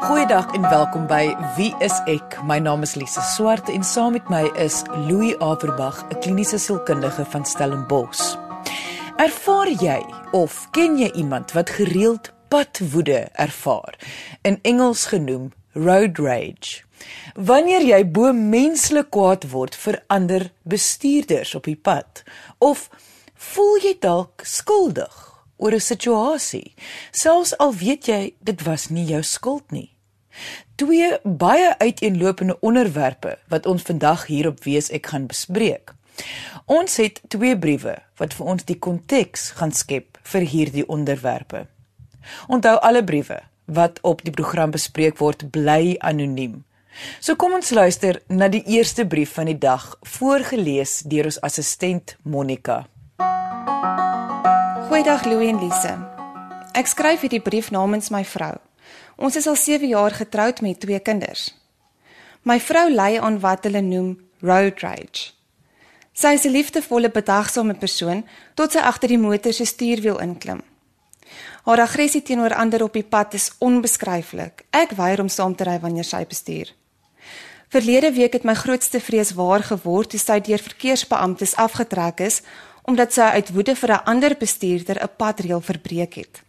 Goeiedag en welkom by Wie is ek? My naam is Lise Swart en saam met my is Louis Averbag, 'n kliniese sielkundige van Stellenbosch. Ervaar jy of ken jy iemand wat gereeld padwoede ervaar? In Engels genoem road rage. Wanneer jy bo menslik kwaad word vir ander bestuurders op die pad of voel jy dalk skuldig oor 'n situasie, selfs al weet jy dit was nie jou skuld nie. Twee baie uiteenlopende onderwerpe wat ons vandag hier op Wees ek gaan bespreek. Ons het twee briewe wat vir ons die konteks gaan skep vir hierdie onderwerpe. Onthou alle briewe wat op die program bespreek word bly anoniem. So kom ons luister na die eerste brief van die dag, voorgeles deur ons assistent Monica. Goeiedag Louie en Lise. Ek skryf hierdie brief namens my vrou. Ons is al 7 jaar getroud met twee kinders. My vrou ly aan wat hulle noem road rage. Sy is 'n liefdevolle, bedagsame persoon tot sy agter die motor se stuurwiel inklim. Haar aggressie teenoor ander op die pad is onbeskryflik. Ek weier om saam te ry wanneer sy bestuur. Verlede week het my grootste vrees waar geword toe sy deur verkeersbeamptes afgetrek is omdat sy uit woede vir 'n ander bestuurder 'n padreël verbreek het.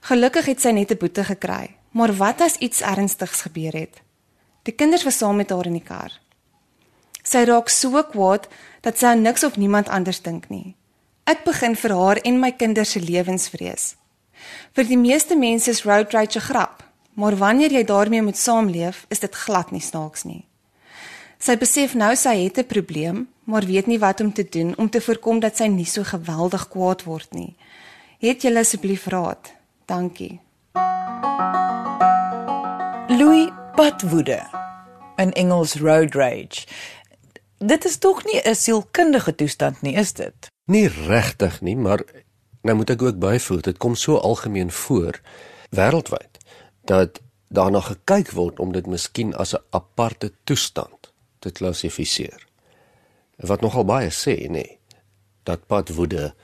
Gelukkig het sy net 'n boete gekry, maar wat as iets ernstigs gebeur het? Die kinders was saam met haar in die kar. Sy raak so kwaad dat sy aan niks of niemand anders dink nie. Ek begin vir haar en my kinders se lewens vrees. Vir die meeste mense is road rage 'n grap, maar wanneer jy daarmee moet saamleef, is dit glad nie snaaks nie. Sy besef nou sy het 'n probleem, maar weet nie wat om te doen om te voorkom dat sy nie so geweldig kwaad word nie. Het jy asseblief raad? Dankie. Louis Patwoede in Engels road rage. Dit is tog nie 'n sielkundige toestand nie, is dit? Nie regtig nie, maar nou moet ek ook byvoeg, dit kom so algemeen voor wêreldwyd dat daarna gekyk word om dit miskien as 'n aparte toestand te klassifiseer. Wat nogal baie sê, nê, nee, dat padwoede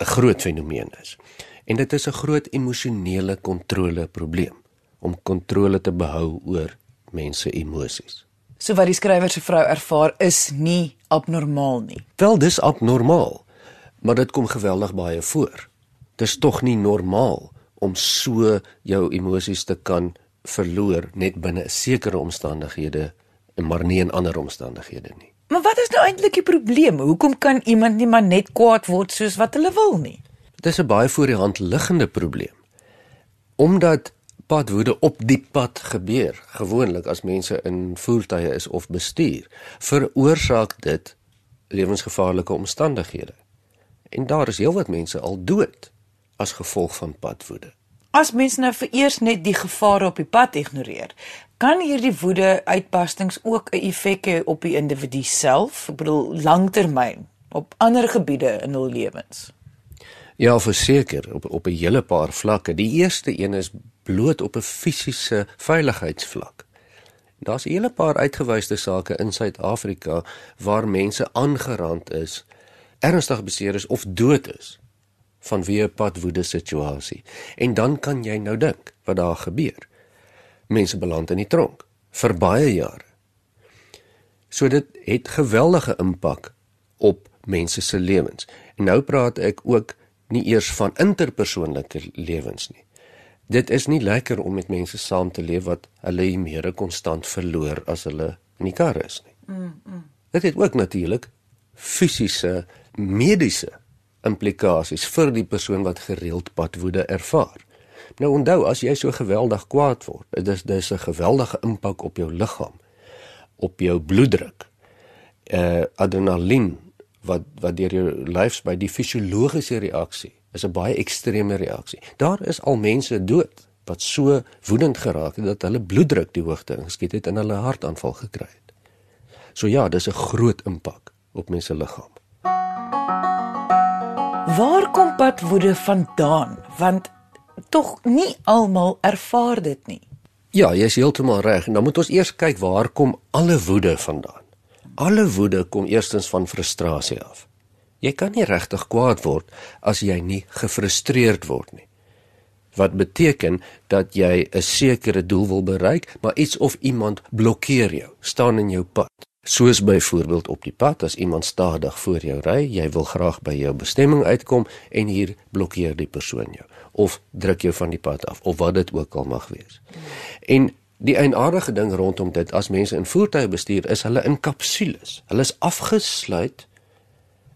'n groot fenomeen is. En dit is 'n groot emosionele kontrole probleem om kontrole te behou oor mense emosies. So wat die skrywer se vrou ervaar is nie abnormaal nie. Wel dis abnormaal, maar dit kom geweldig baie voor. Dis tog nie normaal om so jou emosies te kan verloor net binne sekere omstandighede maar nie in ander omstandighede nie. Maar wat is nou eintlik die probleem? Hoekom kan iemand nie maar net kwaad word soos wat hulle wil nie? Dis 'n baie voor die hand liggende probleem. Omdat padwoede op die pad gebeur, gewoonlik as mense in voertuie is of bestuur, veroorsaak dit lewensgevaarlike omstandighede. En daar is heelwat mense al dood as gevolg van padwoede. As mense nou vereers net die gevare op die pad ignoreer, kan hierdie woede uitbarstings ook 'n effek hê op die individu self, ek bedoel langtermyn op ander gebiede in hul lewens. Ja, verseker op op 'n hele paar vlakke. Die eerste een is bloot op 'n fisiese veiligheidsvlak. Daar's 'n hele paar uitgewyse sake in Suid-Afrika waar mense aangerand is, ernstig beseer is of dood is vanweë 'n padwoede situasie. En dan kan jy nou dink wat daar gebeur. Mense beland in die tronk vir baie jare. So dit het geweldige impak op mense se lewens. En nou praat ek ook nie eers van interpersoonlike lewens nie. Dit is nie lekker om met mense saam te leef wat hulle meer konstant verloor as hulle in die kar is nie. Mm. mm. Dit het ook natuurlik fisiese mediese implikasies vir die persoon wat gereeld padwoede ervaar. Nou onthou as jy so geweldig kwaad word, dit is dis 'n geweldige impak op jou liggaam, op jou bloeddruk. Uh adrenalien wat wat deur jou lyf by die fisiologiese reaksie is 'n baie ekstreme reaksie. Daar is al mense dood wat so woedend geraak het dat hulle bloeddruk die hoogte ingeskiet het en hulle hartaanval gekry het. So ja, dis 'n groot impak op mense liggaam. Waar kom padwoede vandaan? Want tog nie almal ervaar dit nie. Ja, jy is heeltemal reg. Dan moet ons eers kyk waar kom alle woede vandaan? Alle woede kom eerstens van frustrasie af. Jy kan nie regtig kwaad word as jy nie gefrustreerd word nie. wat beteken dat jy 'n sekere doel wil bereik, maar iets of iemand blokkeer jou, staan in jou pad. Soos byvoorbeeld op die pad as iemand stadig voor jou ry, jy wil graag by jou bestemming uitkom en hier blokkeer die persoon jou of druk jou van die pad af of wat dit ook al mag wees. En die eienaardige ding rondom dit as mense in voertuie bestuur is hulle in kapsules. Hulle is afgesluit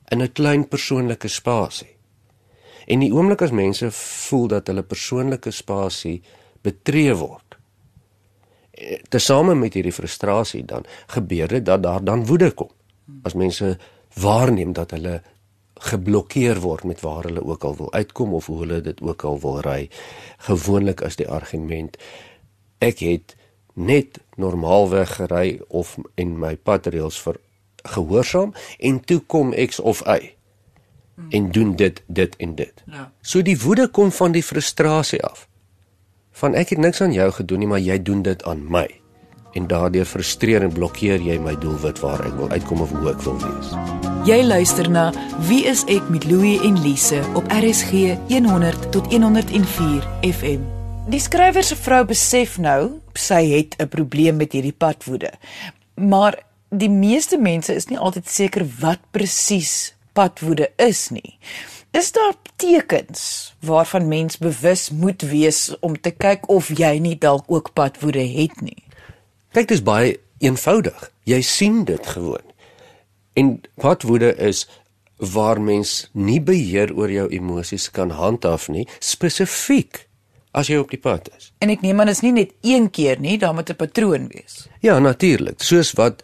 in 'n klein persoonlike spasie. En die oomblik as mense voel dat hulle persoonlike spasie betree word, tesame met hierdie frustrasie dan gebeur dit dat daar dan woede kom. As mense waarneem dat hulle geblokkeer word met waar hulle ook al wil uitkom of hoe hulle dit ook al wil ry, gewoonlik as die argument ek het net normaalweg gery of en my padreëls vir gehoorsaam en toe kom X of Y en doen dit dit en dit. Ja. So die woede kom van die frustrasie af. Van ek het niks aan jou gedoen nie, maar jy doen dit aan my. En daardeur frustreer en blokkeer jy my doelwit waar ek wil uitkom of hoe ek wil wees. Jy luister na Wie is ek met Louie en Lise op RSG 100 tot 104 FM. Die skrywer se vrou besef nou sy het 'n probleem met hierdie padwoede. Maar die meeste mense is nie altyd seker wat presies padwoede is nie. Is daar tekens waarvan mens bewus moet wees om te kyk of jy nie dalk ook padwoede het nie? Kyk, dit is baie eenvoudig. Jy sien dit gewoon. En padwoede is waar mens nie beheer oor jou emosies kan handhaaf nie, spesifiek as jy op die pad is. En ek neem aan is nie net een keer nie, daar moet 'n patroon wees. Ja, natuurlik. Soos wat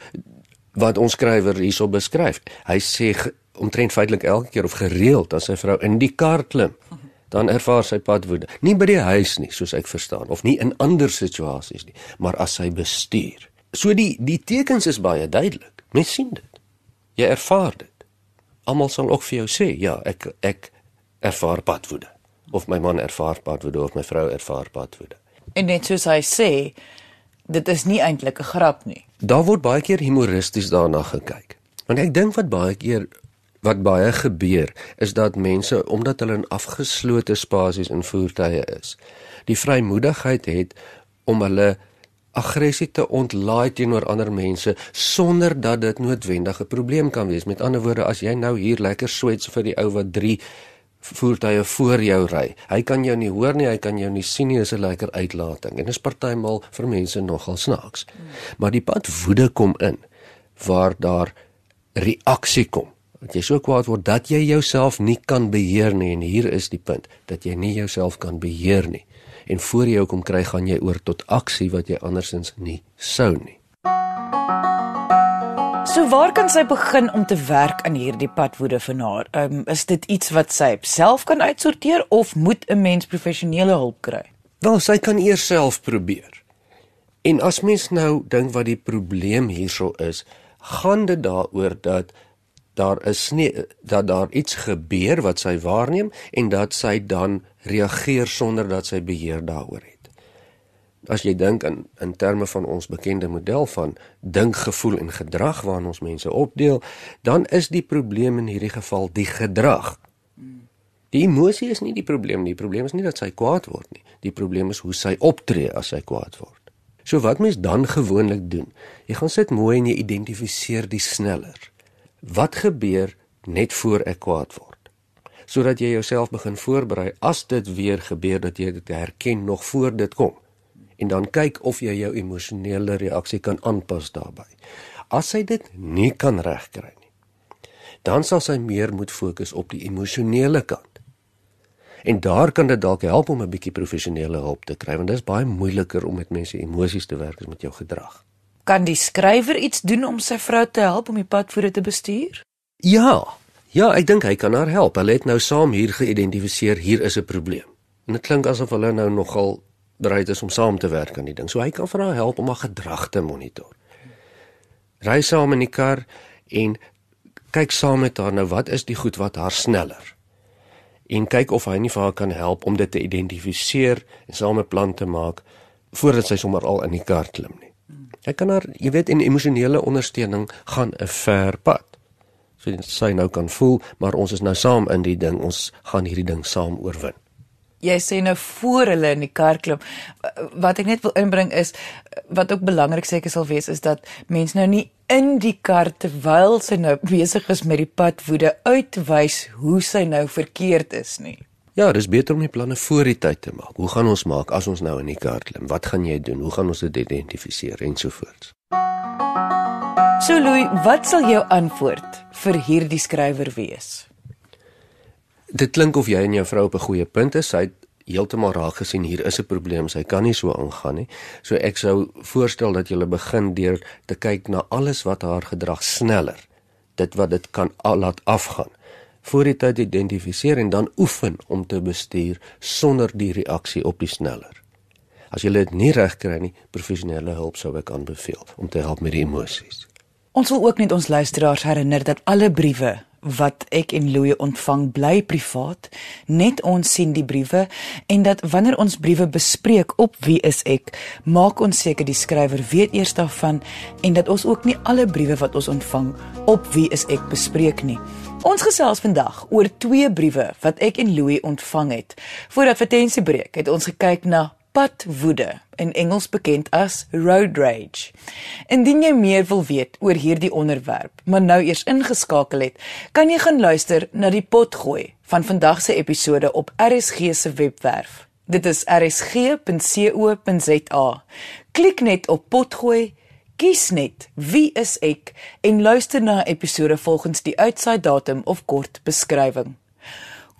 wat ons skrywer hierso beskryf. Hy sê omtrent feitelik elke keer of gereeld as sy vrou in die kar klim, dan ervaar sy padwoede. Nie by die huis nie, soos ek verstaan, of nie in ander situasies nie, maar as sy bestuur. So die die tekens is baie duidelik. Mens sien dit. Jy ervaar dit. Almal sal ook vir jou sê, ja, ek ek ervaar padwoede of my man ervaar padwoede of my vrou ervaar padwoede. En net soos hy sê, dit is nie eintlik 'n grap nie. Daar word baie keer humoristies daarna gekyk. Want ek dink wat baie keer wat baie gebeur is dat mense omdat hulle in afgeslote spasies in voertuie is, die vrymoedigheid het om hulle aggressie te ontlaai teenoor ander mense sonder dat dit noodwendig 'n probleem kan wees. Met ander woorde, as jy nou hier lekker swets vir die ou wat 3 voertuie voor jou ry. Hy kan jou nie hoor nie, hy kan jou nie sien nie, is 'n lekker uitlating. En dit is partymal vir mense nogal snaaks. Maar die pad woede kom in waar daar reaksie kom dat jy so kwaad word dat jy jouself nie kan beheer nie en hier is die punt dat jy nie jouself kan beheer nie en voor jy kom kry gaan jy oor tot aksie wat jy andersins nie sou nie. So waar kan sy begin om te werk aan hierdie padwoede van haar? Um, is dit iets wat sy self kan uitsorteer of moet 'n mens professionele hulp kry? Wel, sy kan eers self probeer. En as mens nou dink wat die probleem hierso is, gaan dit daaroor dat daar is nie dat daar iets gebeur wat sy waarneem en dat sy dan reageer sonder dat sy beheer daaroor het. As jy dink in in terme van ons bekende model van dink, gevoel en gedrag waarin ons mense opdeel, dan is die probleem in hierdie geval die gedrag. Die emosie is nie die probleem nie. Die probleem is nie dat sy kwaad word nie. Die probleem is hoe sy optree as sy kwaad word. So wat mens dan gewoonlik doen? Jy gaan sit mooi en jy identifiseer die sneller wat gebeur net voor ek kwaad word? Sodat jy jouself begin voorberei as dit weer gebeur dat jy dit herken nog voor dit kom. En dan kyk of jy jou emosionele reaksie kan aanpas daarbey as sy dit nie kan regkry nie dan sal sy meer moet fokus op die emosionele kant. En daar kan dit dalk help om 'n bietjie professionele hulp te kry want dit is baie moeiliker om met mense emosies te werk as met jou gedrag Kan die skrywer iets doen om sy vrou te help om die padvoere te bestuur? Ja. Ja, ek dink hy kan haar help. Hulle het nou saam hier geïdentifiseer hier is 'n probleem. En dit klink asof hulle nou nogal bereid is om saam te werk aan die ding. So hy kan vir haar help om haar gedrag te monitor. Ry saam in die kar en kyk saam met haar nou wat is die goed wat haar sneller. En kyk of hy nie vir haar kan help om dit te identifiseer en saam 'n plan te maak voordat sy sommer al in die kar klim nie. Ek kan haar, jy weet, in emosionele ondersteuning gaan 'n ver pad. So sy nou kan voel, maar ons is nou saam in die ding. Ons gaan hierdie ding saam oorwin. jy sê nou voor hulle in die kar klim. Wat ek net wil inbring is wat ook belangrik seker sal wees is dat mense nou nie in die kar terwyl sy nou besig is met die padwoede uitwys hoe sy nou verkeerd is nie. Ja, dis beter om die planne voor die tyd te maak. Hoe gaan ons maak as ons nou in die kar klim? Wat gaan jy doen? Hoe gaan ons dit identifiseer en so voort? So Louis, wat sal jou antwoord vir hierdie skrywer wees? Dit klink of jy en jou vrou op 'n goeie punt is. Sy het heeltemal raak gesien hier is 'n probleem. Sy kan nie so aangaan nie. So ek sou voorstel dat jy begin deur te kyk na alles wat haar gedrag sneller dit wat dit kan laat afgaan voor die tyd identifiseer en dan oefen om te bestuur sonder die reaksie op die sneller. As jy dit nie reg kry nie, professionele hulp sou ek aanbeveel om te help met die emosies. Ons wil ook net ons luisteraars herinner dat alle briewe wat ek en Louie ontvang bly privaat. Net ons sien die briewe en dat wanneer ons briewe bespreek op wie is ek, maak ons seker die skrywer weet eers daarvan en dat ons ook nie alle briewe wat ons ontvang op wie is ek bespreek nie. Ons gesels vandag oor twee briewe wat ek en Louie ontvang het. Voordat vertensie breek, het ons gekyk na padwoede in Engels bekend as road rage. Indien jy meer wil weet oor hierdie onderwerp, maar nou eers ingeskakel het, kan jy gaan luister na die potgooi van vandag se episode op RSG se webwerf. Dit is rsg.co.za. Klik net op potgooi, kies net wie is ek en luister na episode volgens die uitsaai datum of kort beskrywing.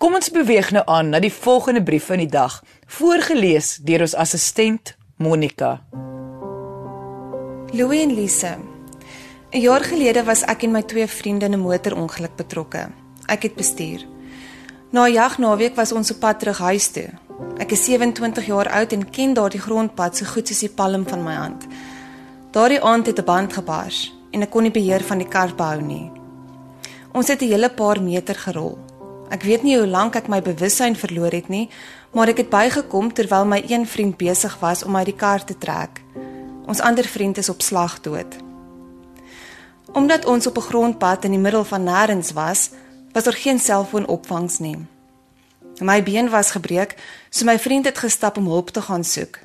Kom ons beweeg nou aan na die volgende brief van die dag, voorgeles deur ons assistent Monica. Louie en Lise. 'n Jaar gelede was ek en my twee vriende in 'n motorongeluk betrokke. Ek het bestuur. Na 'n jagnaweek was ons op pad terug huis toe. Ek is 27 jaar oud en ken daardie grondpad so goed soos die palm van my hand. Daardie aand het 'n band gebars en ek kon nie beheer van die kar behou nie. Ons het 'n hele paar meter gerol. Ek weet nie hoe lank ek my bewussyn verloor het nie, maar ek het bygekom terwyl my een vriend besig was om my die kar te trek. Ons ander vriend is op slag dood. Omdat ons op 'n grondpad in die middel van nêrens was, was daar geen selfoonopvangs nie. My been was gebreek, so my vriend het gestap om hulp te gaan soek.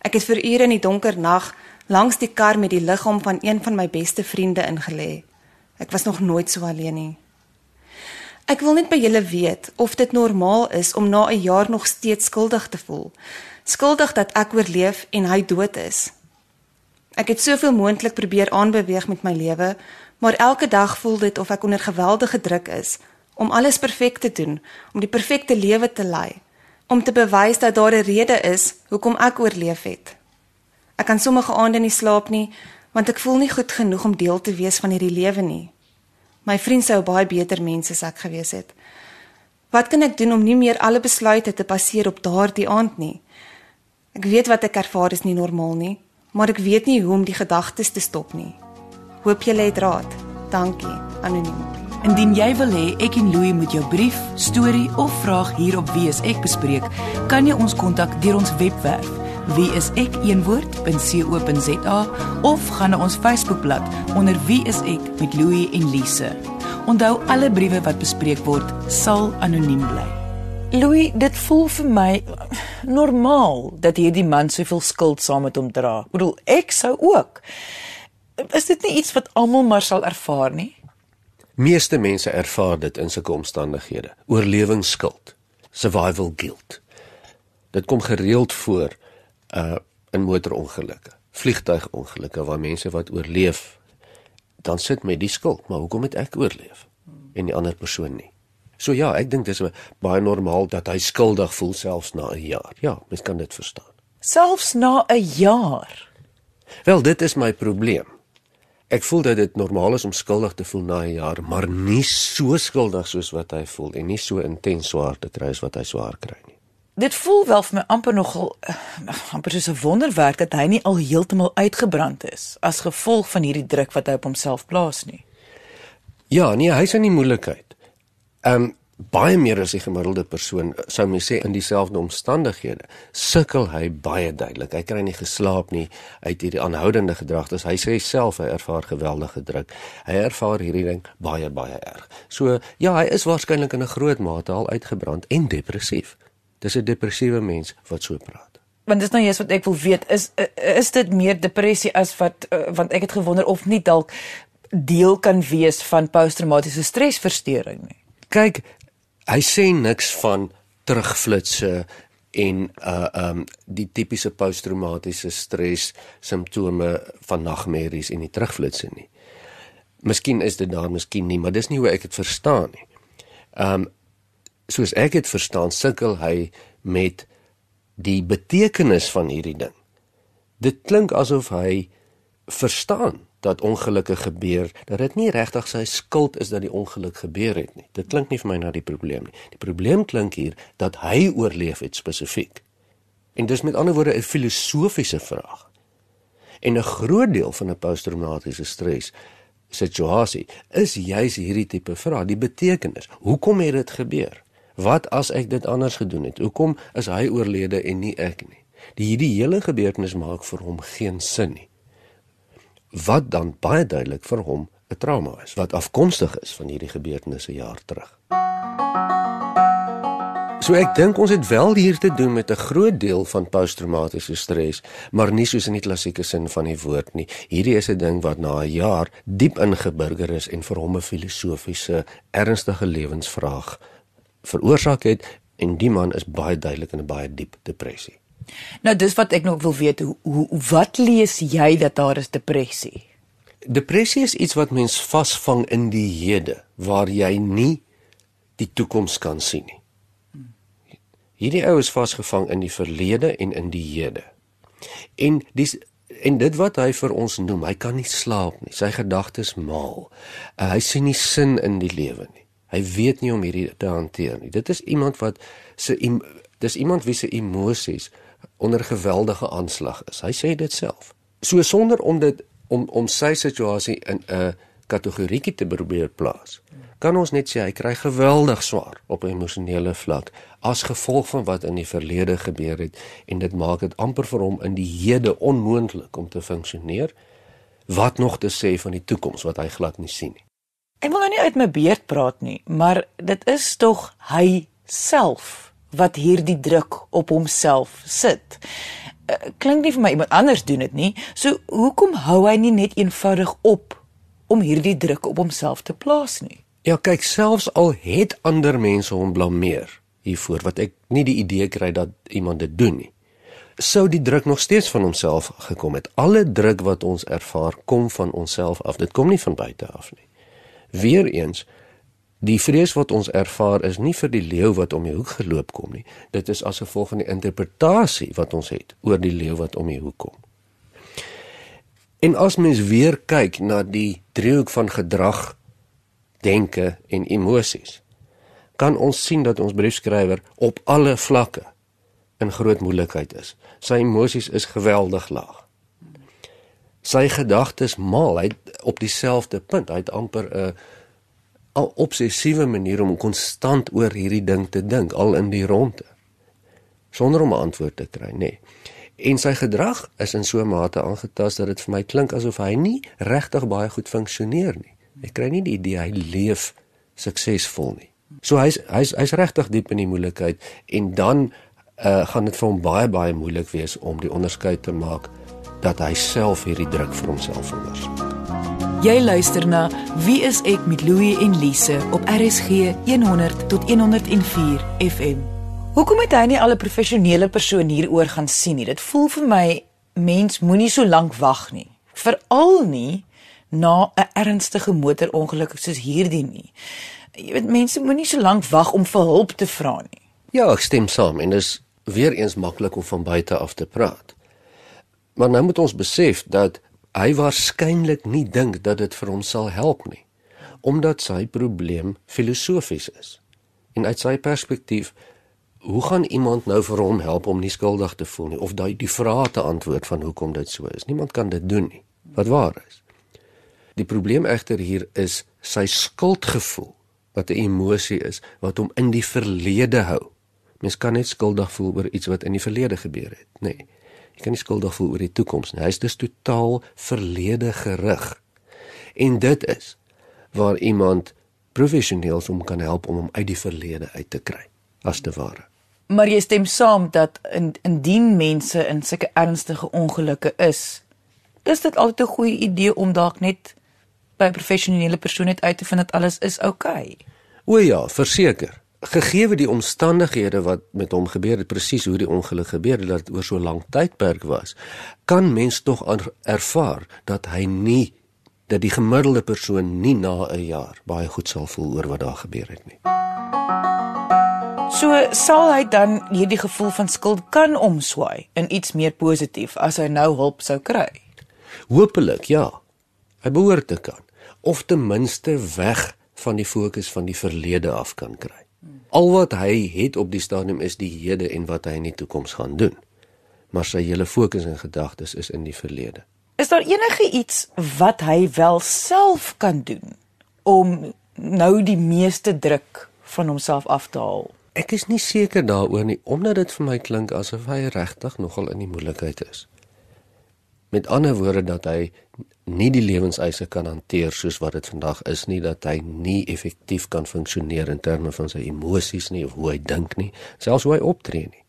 Ek het vir ure in die donker nag langs die kar met die liggaam van een van my beste vriende ingelê. Ek was nog nooit so alleen nie. Ek wil net by julle weet of dit normaal is om na 'n jaar nog steeds skuldig te voel. Skuldig dat ek oorleef en hy dood is. Ek het soveel moontlik probeer aanbeweeg met my lewe, maar elke dag voel dit of ek onder geweldige druk is om alles perfek te doen, om die perfekte lewe te lei, om te bewys dat daar 'n rede is hoekom ek oorleef het. Ek kan sommige aande nie slaap nie, want ek voel nie goed genoeg om deel te wees van hierdie lewe nie. My vriend sou baie beter mens as ek gewees het. Wat kan ek doen om nie meer alle besluite te baseer op daardie aand nie? Ek weet wat ek ervaar is nie normaal nie, maar ek weet nie hoe om die gedagtes te stop nie. Hoop jy het raad. Dankie, anoniem. Indien jy wil hê ek en Louie moet jou brief, storie of vraag hier op Wie is ek bespreek, kan jy ons kontak deur ons webwerf wie is ek een woord.co.za of gaan na ons Facebookblad onder wie is ek met Louie en Lise. Onthou alle briewe wat bespreek word sal anoniem bly. Louis, dit voel vir my normaal dat hierdie man soveel skuld saam met hom dra. Ek bedoel, ek sou ook. Is dit nie iets wat almal maar sal ervaar nie? Meeste mense ervaar dit in sulke omstandighede. Oorlewingsskuld, survival guilt. Dit kom gereeld voor uh in motorongelukke, vliegtuigongelukke waar mense wat oorleef dan sit met die skuld, maar hoekom het ek oorleef en die ander persoon nie? So ja, ek dink dis baie normaal dat hy skuldig voel selfs na 'n jaar. Ja, mens kan dit verstaan. Selfs na 'n jaar. Wel, dit is my probleem. Ek voel dat dit normaal is om skuldig te voel na 'n jaar, maar nie so skuldig soos wat hy voel en nie so intens swaar te kry as wat hy swaar kry nie. Dit voel wel vir my amper nogal uh, amper soos 'n wonderwerk dat hy nie al heeltemal uitgebrand is as gevolg van hierdie druk wat hy op homself plaas nie. Ja, nee, hy's in die moeilikheid. Ehm um, baie meer as die gemiddelde persoon sou mens sê in dieselfde omstandighede sukkel hy baie duidelik. Hy kry nie geslaap nie uit hierdie aanhoudende gedrag. Dus hy sê self hy ervaar geweldige druk. Hy ervaar hierdie ding baie baie erg. So ja, hy is waarskynlik in 'n groot mate al uitgebrand en depressief Dis 'n depressiewe mens wat so praat. Want dis nou eers wat ek wil weet, is is dit meer depressie as wat uh, want ek het gewonder of nie dalk deel kan wees van posttraumatiese stresversteuring nie. Kyk, hy sê niks van terugflitsse en uh um die tipiese posttraumatiese stres simptome van nagmerries en die terugflitsse nie. Miskien is dit daar, miskien nie, maar dis nie hoe ek dit verstaan nie. Um soos ek dit verstaan, sukkel hy met die betekenis van hierdie ding. Dit klink asof hy verstaan dat ongelukke gebeur, dat dit nie regtig sy skuld is dat die ongeluk gebeur het nie. Dit klink nie vir my na die probleem nie. Die probleem klink hier dat hy oorleef het spesifiek. En dis met ander woorde 'n filosofiese vraag. En 'n groot deel van 'n posttraumatiese stres situasie is juis hierdie tipe vraag, die betekenis. Hoekom het dit gebeur? Wat as ek dit anders gedoen het? Hoekom is hy oorlede en nie ek nie? Die hierdie hele gebeurtenis maak vir hom geen sin nie wat dan baie duidelik vir hom 'n trauma is wat afkomstig is van hierdie gebeurtenisse jaar terug. So ek dink ons het wel hier te doen met 'n groot deel van posttraumatiese stres, maar nie soos in die klassieke sin van die woord nie. Hierdie is 'n ding wat na 'n jaar diep ingeburger is en vir hom 'n filosofiese, ernstige lewensvraag veroorsaak het en die man is baie duidelik in 'n baie diep depressie. Nou dis wat ek nog wil weet, hoe, hoe wat lees jy dat daar is depressie? Depressie is iets wat mens vasvang in die hede waar jy nie die toekoms kan sien nie. Hierdie ou is vasgevang in die verlede en in die hede. En dis en dit wat hy vir ons noem, hy kan nie slaap nie. Sy gedagtes maal. Uh, hy sien nie sin in die lewe nie. Hy weet nie om hierdie te hanteer nie. Dit is iemand wat se dis iemand wie se emosies onder geweldige aanslag is. Hy sê dit self. So sonder om dit om om sy situasie in 'n kategorietjie te probeer plaas. Kan ons net sê hy kry geweldig swaar op 'n emosionele vlak as gevolg van wat in die verlede gebeur het en dit maak dit amper vir hom in die hede onmoontlik om te funksioneer. Wat nog te sê van die toekoms wat hy glad nie sien nie. Ek wil nou nie uit my beerd praat nie, maar dit is tog hy self wat hierdie druk op homself sit. Uh, klink nie vir my iemand anders doen dit nie. So hoekom hou hy nie net eenvoudig op om hierdie druk op homself te plaas nie? Ja, kyk, selfs al het ander mense hom blameer hiervoor wat ek nie die idee kry dat iemand dit doen nie. Sou die druk nog steeds van homself gekom het. Alle druk wat ons ervaar kom van onsself af. Dit kom nie van buite af nie. Weereens Die vrees wat ons ervaar is nie vir die leeu wat om die hoek geloop kom nie. Dit is as gevolg van die interpretasie wat ons het oor die leeu wat om die hoek kom. En as mens weer kyk na die driehoek van gedrag, denke en emosies, kan ons sien dat ons briefskrywer op alle vlakke in groot moeilikheid is. Sy emosies is geweldig laag. Sy gedagtes maal hy op dieselfde punt. Hy het amper 'n uh, obsessiewe manier om konstant oor hierdie ding te dink al in die ronde sonder om 'n antwoord te kry nê nee. en sy gedrag is in so 'n mate aangetast dat dit vir my klink asof hy nie regtig baie goed funksioneer nie ek kry nie die idee hy leef suksesvol nie so hy's hy's hy's regtig diep in die moeilikheid en dan uh, gaan dit vir hom baie baie moeilik wees om die onderskeid te maak dat hy self hierdie druk vir homself veroorsaak Jy luister na Wie is ek met Louie en Lise op RSG 100 tot 104 FM. Hoekom het hy nie al 'n professionele persoon hieroor gaan sien nie? Dit voel vir my mens moenie so lank wag nie. Veral nie na 'n ernstige motorongeluk soos hierdie nie. Jy weet mense moenie so lank wag om vir hulp te vra nie. Ja, ek stem saam en dis weer eens maklik om van buite af te praat. Maar nou moet ons besef dat hy waarskynlik nie dink dat dit vir hom sal help nie omdat sy probleem filosofies is. En uit sy perspektief hoe gaan iemand nou vir hom help om nie skuldig te voel nie of daai die vrae te antwoord van hoekom dit so is? Niemand kan dit doen nie wat waar is. Die probleem egter hier is sy skuldgevoel wat 'n emosie is wat hom in die verlede hou. Mens kan net skuldig voel oor iets wat in die verlede gebeur het nê. nee. Jy kan nie skuldig voel oor die toekoms nie. Hy is dus totaal verlede gerig. En dit is waar iemand professioneel hom kan help om hom uit die verlede uit te kry, as te ware. Maar jy stem saam dat in, indien mense in sulke ernstige ongelukke is, is dit altyd 'n goeie idee om dalk net by 'n professionele persoon uit te vind dat alles is oukei. Okay. O ja, verseker. Gegeewe die omstandighede wat met hom gebeur het, presies hoe die ongeluk gebeur het, dat dit oor so lank tydperk was, kan mens tog ervaar dat hy nie dat die gemiddelde persoon nie na 'n jaar baie goed sal voel oor wat daar gebeur het nie. So sal hy dan hierdie gevoel van skuld kan omswaai in iets meer positief as hy nou hulp sou kry. Hoopelik, ja. Hy behoort te kan of ten minste weg van die fokus van die verlede af kan kry. Al wat hy het op die stadium is die hede en wat hy in die toekoms gaan doen. Maar sy hele fokus en gedagtes is in die verlede. Is daar enige iets wat hy wel self kan doen om nou die meeste druk van homself af te haal? Ek is nie seker daaroor nie omdat dit vir my klink asof hy regtig nogal in die moeilikheid is. Met ander woorde dat hy nie die lewenseise kan hanteer soos wat dit vandag is nie dat hy nie effektief kan funksioneer in terme van sy emosies nie of hoe hy dink nie, selfs hoe hy optree nie.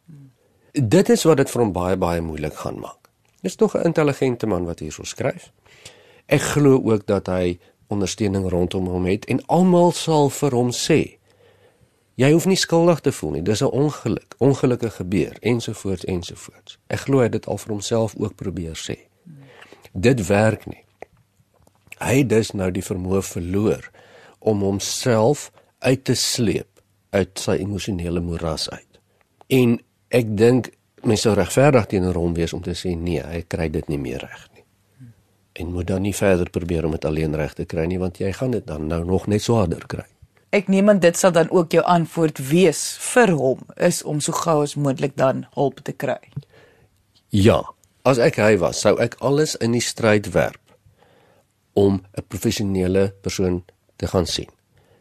Dit is wat dit vir hom baie baie moeilik gaan maak. Dis tog 'n intelligente man wat hierso skryf. Ek glo ook dat hy ondersteuning rondom hom het en almal sal vir hom sê jy hoef nie skuldig te voel nie. Dis 'n ongeluk, ongelukke gebeur ensovoorts ensovoorts. Ek glo hy het dit al vir homself ook probeer sê. Dit werk nie. Hy dus nou die vermoë verloor om homself uit te sleep uit sy emosionele moeras uit. En ek dink mens sou regverdig teenoor hom wees om te sê nee, hy kry dit nie meer reg nie. En moet dan nie verder probeer om dit alleen reg te kry nie want jy gaan dit dan nou nog net swaarder kry. Ek neem aan dit sal dan ook jou antwoord wees vir hom is om so gou as moontlik dan hulp te kry. Ja, as ek hy was, sou ek alles in die stryd werp om 'n professionele persoon te gaan sien.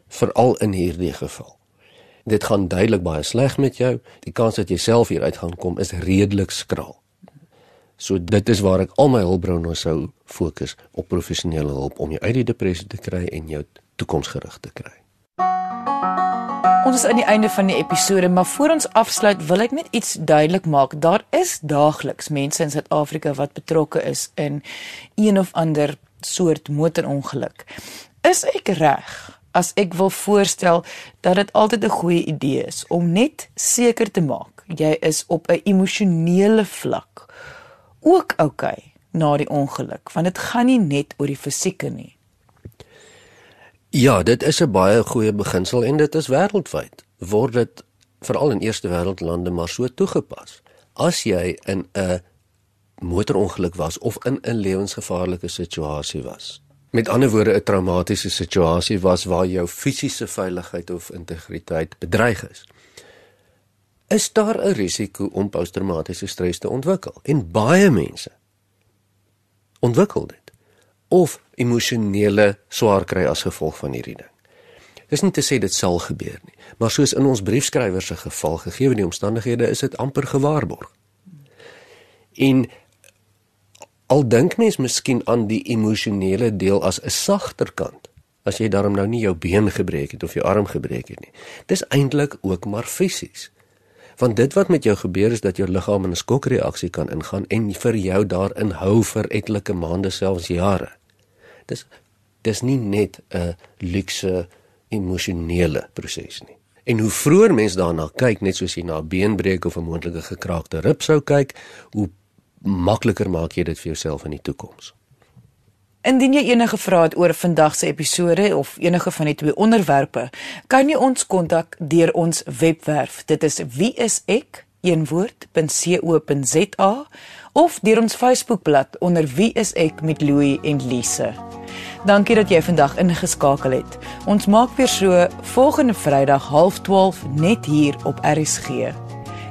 Veral in hierdie geval dit gaan duidelik baie sleg met jou. Die kans dat jy self hier uit gaan kom is redelik skraal. So dit is waar ek al my hulpbronne sou fokus op professionele hulp om jou uit die depressie te kry en jou toekomsgerig te kry. Ons is aan die einde van die episode, maar voor ons afsluit wil ek net iets duidelik maak. Daar is daagliks mense in Suid-Afrika wat betrokke is in een of ander soort motorongeluk. Is ek reg as ek wil voorstel dat dit altyd 'n goeie idee is om net seker te maak jy is op 'n emosionele vlak ook okay na die ongeluk want dit gaan nie net oor die fisieke nie. Ja, dit is 'n baie goeie beginsel en dit is wêreldwyd. Word dit veral in eerste wêreldlande maar so toegepas. As jy in 'n motorongeluk was of in 'n lewensgevaarlike situasie was, Met ander woorde 'n traumatiese situasie was waar jou fisiese veiligheid of integriteit bedreig is. Is daar 'n risiko om posttraumatiese stres te ontwikkel? En baie mense ontwikkel dit of emosionele swaar kry as gevolg van hierdie ding. Dis nie te sê dit sal gebeur nie, maar soos in ons briefskrywer se geval gegee die omstandighede is dit amper gewaarborg. En Al dink mens miskien aan die emosionele deel as 'n sagter kant. As jy daarom nou nie jou been gebreek het of jou arm gebreek het nie. Dis eintlik ook maar fisies. Want dit wat met jou gebeur is dat jou liggaam in 'n skokreaksie kan ingaan en vir jou daarin hou vir etlike maande selfs jare. Dis dis nie net 'n luukse emosionele proses nie. En hoe vroeër mens daarna kyk, net soos jy na 'n beenbreek of 'n moontlike gekraakte rib sou kyk, hoe makliker maak jy dit vir jouself in die toekoms. Indien jy enige vrae het oor vandag se episode of enige van die twee onderwerpe, kan jy ons kontak deur ons webwerf. Dit is wieisek.co.za of deur ons Facebookblad onder wieisek met Louie en Lise. Dankie dat jy vandag ingeskakel het. Ons maak weer so volgende Vrydag 12:30 net hier op RSG.